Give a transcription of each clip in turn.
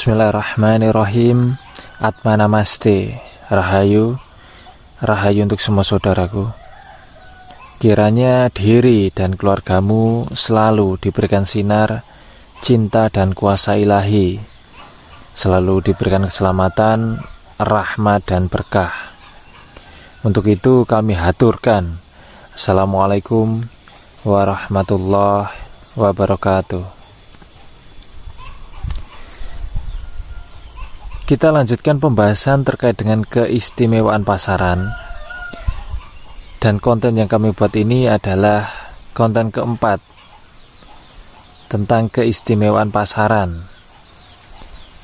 Bismillahirrahmanirrahim. Atma Namaste. Rahayu. Rahayu untuk semua saudaraku. Kiranya diri dan keluargamu selalu diberikan sinar Cinta dan kuasa ilahi. Selalu diberikan keselamatan Rahmat dan berkah. Untuk itu kami haturkan. Assalamualaikum warahmatullahi wabarakatuh Kita lanjutkan pembahasan terkait dengan keistimewaan pasaran. Dan konten yang kami buat ini adalah konten keempat Tentang keistimewaan pasaran.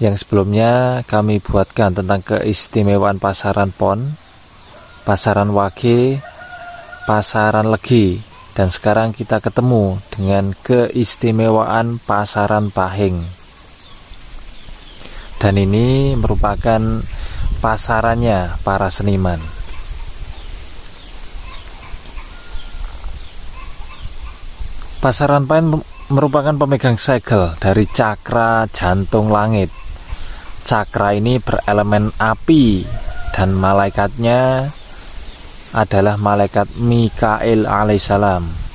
Yang sebelumnya kami buatkan tentang keistimewaan pasaran PON Pasaran Wage Pasaran Legi Dan sekarang kita ketemu dengan keistimewaan pasaran Pahing dan ini merupakan pasarannya para seniman. Pasaran Pain merupakan pemegang segel dari cakra jantung langit. Cakra ini berelemen api dan malaikatnya adalah malaikat Mikael alaihissalam.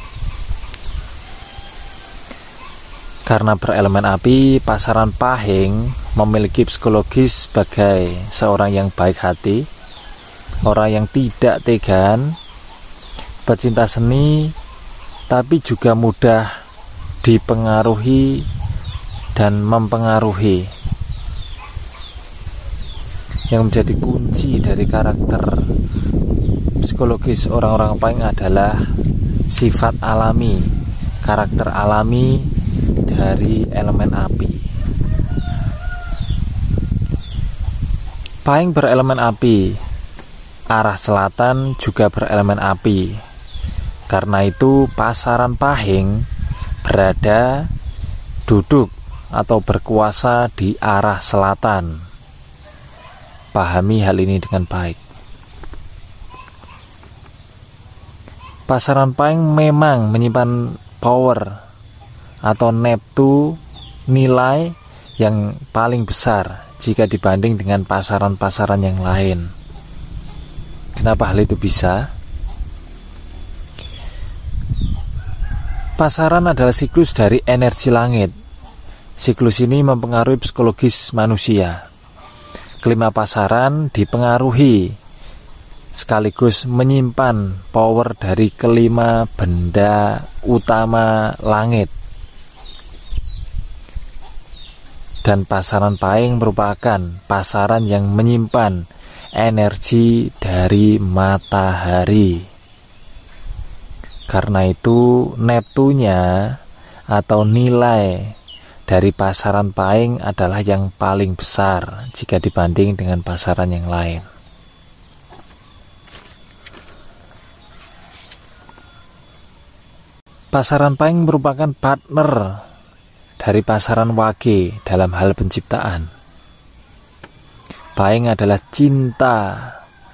Karena berelemen api, pasaran pahing memiliki psikologis sebagai seorang yang baik hati, orang yang tidak tegan, pecinta seni, tapi juga mudah dipengaruhi dan mempengaruhi. Yang menjadi kunci dari karakter psikologis orang-orang pahing adalah sifat alami, karakter alami dari elemen api. Pahing berelemen api, arah selatan juga berelemen api. Karena itu pasaran Pahing berada duduk atau berkuasa di arah selatan. Pahami hal ini dengan baik. Pasaran Pahing memang menyimpan power atau neptu nilai yang paling besar jika dibanding dengan pasaran-pasaran yang lain. Kenapa hal itu bisa? Pasaran adalah siklus dari energi langit. Siklus ini mempengaruhi psikologis manusia. Kelima pasaran dipengaruhi sekaligus menyimpan power dari kelima benda utama langit dan pasaran paing merupakan pasaran yang menyimpan energi dari matahari. Karena itu neptunya atau nilai dari pasaran paing adalah yang paling besar jika dibanding dengan pasaran yang lain. Pasaran paing merupakan partner dari pasaran wage dalam hal penciptaan. Paing adalah cinta,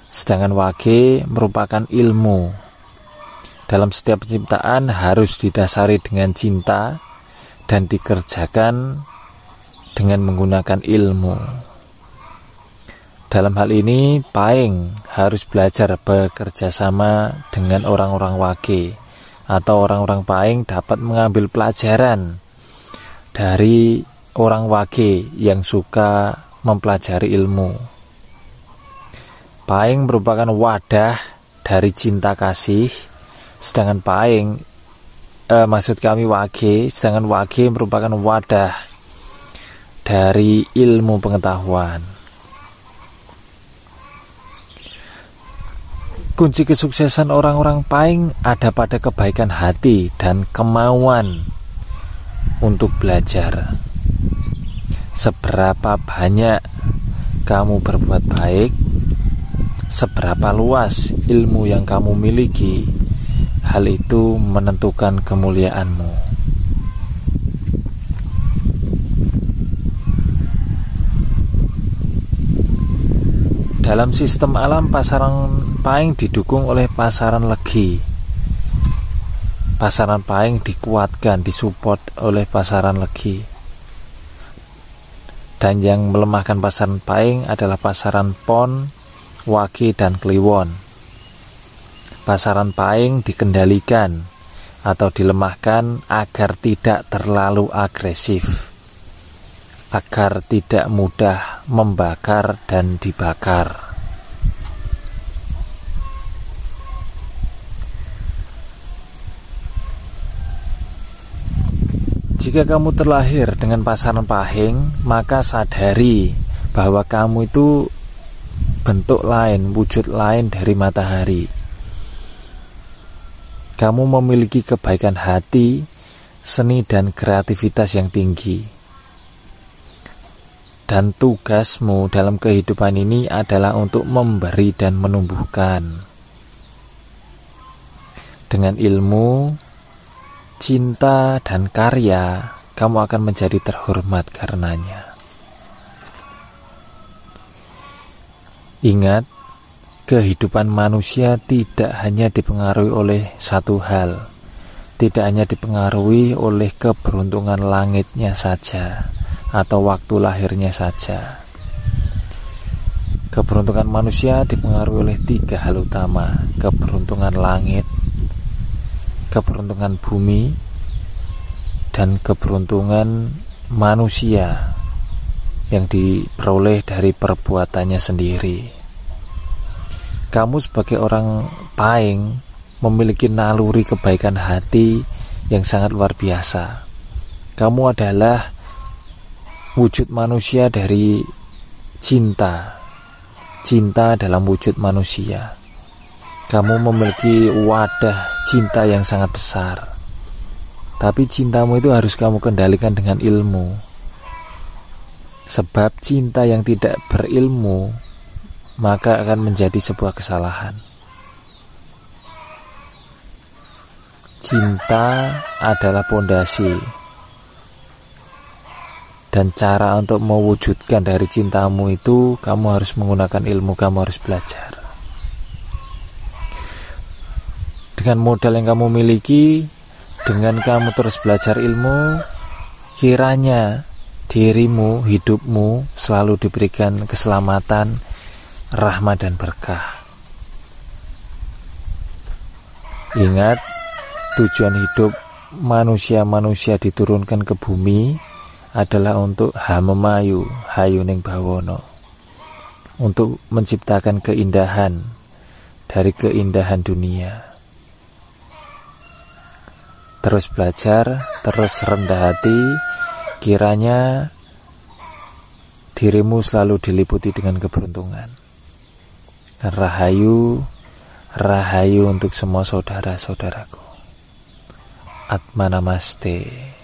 sedangkan wage merupakan ilmu. Dalam setiap penciptaan harus didasari dengan cinta dan dikerjakan dengan menggunakan ilmu. Dalam hal ini, Paing harus belajar bekerja sama dengan orang-orang wage atau orang-orang Paing dapat mengambil pelajaran dari orang wage yang suka mempelajari ilmu. Paing merupakan wadah dari cinta kasih, sedangkan paing eh, maksud kami wage, sedangkan wage merupakan wadah dari ilmu pengetahuan. Kunci kesuksesan orang-orang paing ada pada kebaikan hati dan kemauan untuk belajar. Seberapa banyak kamu berbuat baik, seberapa luas ilmu yang kamu miliki, hal itu menentukan kemuliaanmu. Dalam sistem alam pasaran paing didukung oleh pasaran legi pasaran paing dikuatkan, disupport oleh pasaran legi. dan yang melemahkan pasaran Paing adalah pasaran Pon, Wage, dan Kliwon. Pasaran Paing dikendalikan atau dilemahkan agar tidak terlalu agresif, agar tidak mudah membakar dan dibakar. Jika kamu terlahir dengan pasaran pahing, maka sadari bahwa kamu itu bentuk lain, wujud lain dari matahari. Kamu memiliki kebaikan hati, seni dan kreativitas yang tinggi. Dan tugasmu dalam kehidupan ini adalah untuk memberi dan menumbuhkan. Dengan ilmu, cinta, dan karya, kamu akan menjadi terhormat karenanya. Ingat, kehidupan manusia tidak hanya dipengaruhi oleh satu hal, tidak hanya dipengaruhi oleh keberuntungan langitnya saja atau waktu lahirnya saja. Keberuntungan manusia dipengaruhi oleh tiga hal utama: keberuntungan langit, keberuntungan bumi dan keberuntungan manusia yang diperoleh dari perbuatannya sendiri. Kamu sebagai orang paing memiliki naluri kebaikan hati yang sangat luar biasa. Kamu adalah wujud manusia dari cinta. Cinta dalam wujud manusia. Kamu memiliki wadah cinta yang sangat besar. Tapi cintamu itu harus kamu kendalikan dengan ilmu. Sebab cinta yang tidak berilmu maka akan menjadi sebuah kesalahan. Cinta adalah pondasi dan cara untuk mewujudkan dari cintamu itu kamu harus menggunakan ilmu, kamu harus belajar. Dengan modal yang kamu miliki, dengan kamu terus belajar ilmu, kiranya dirimu, hidupmu selalu diberikan keselamatan, rahmat dan berkah. Ingat, tujuan hidup manusia-manusia diturunkan ke bumi adalah untuk hamemayu hayuning bawono untuk menciptakan keindahan dari keindahan dunia terus belajar, terus rendah hati, kiranya dirimu selalu diliputi dengan keberuntungan. Rahayu, rahayu untuk semua saudara-saudaraku. Atma Namaste.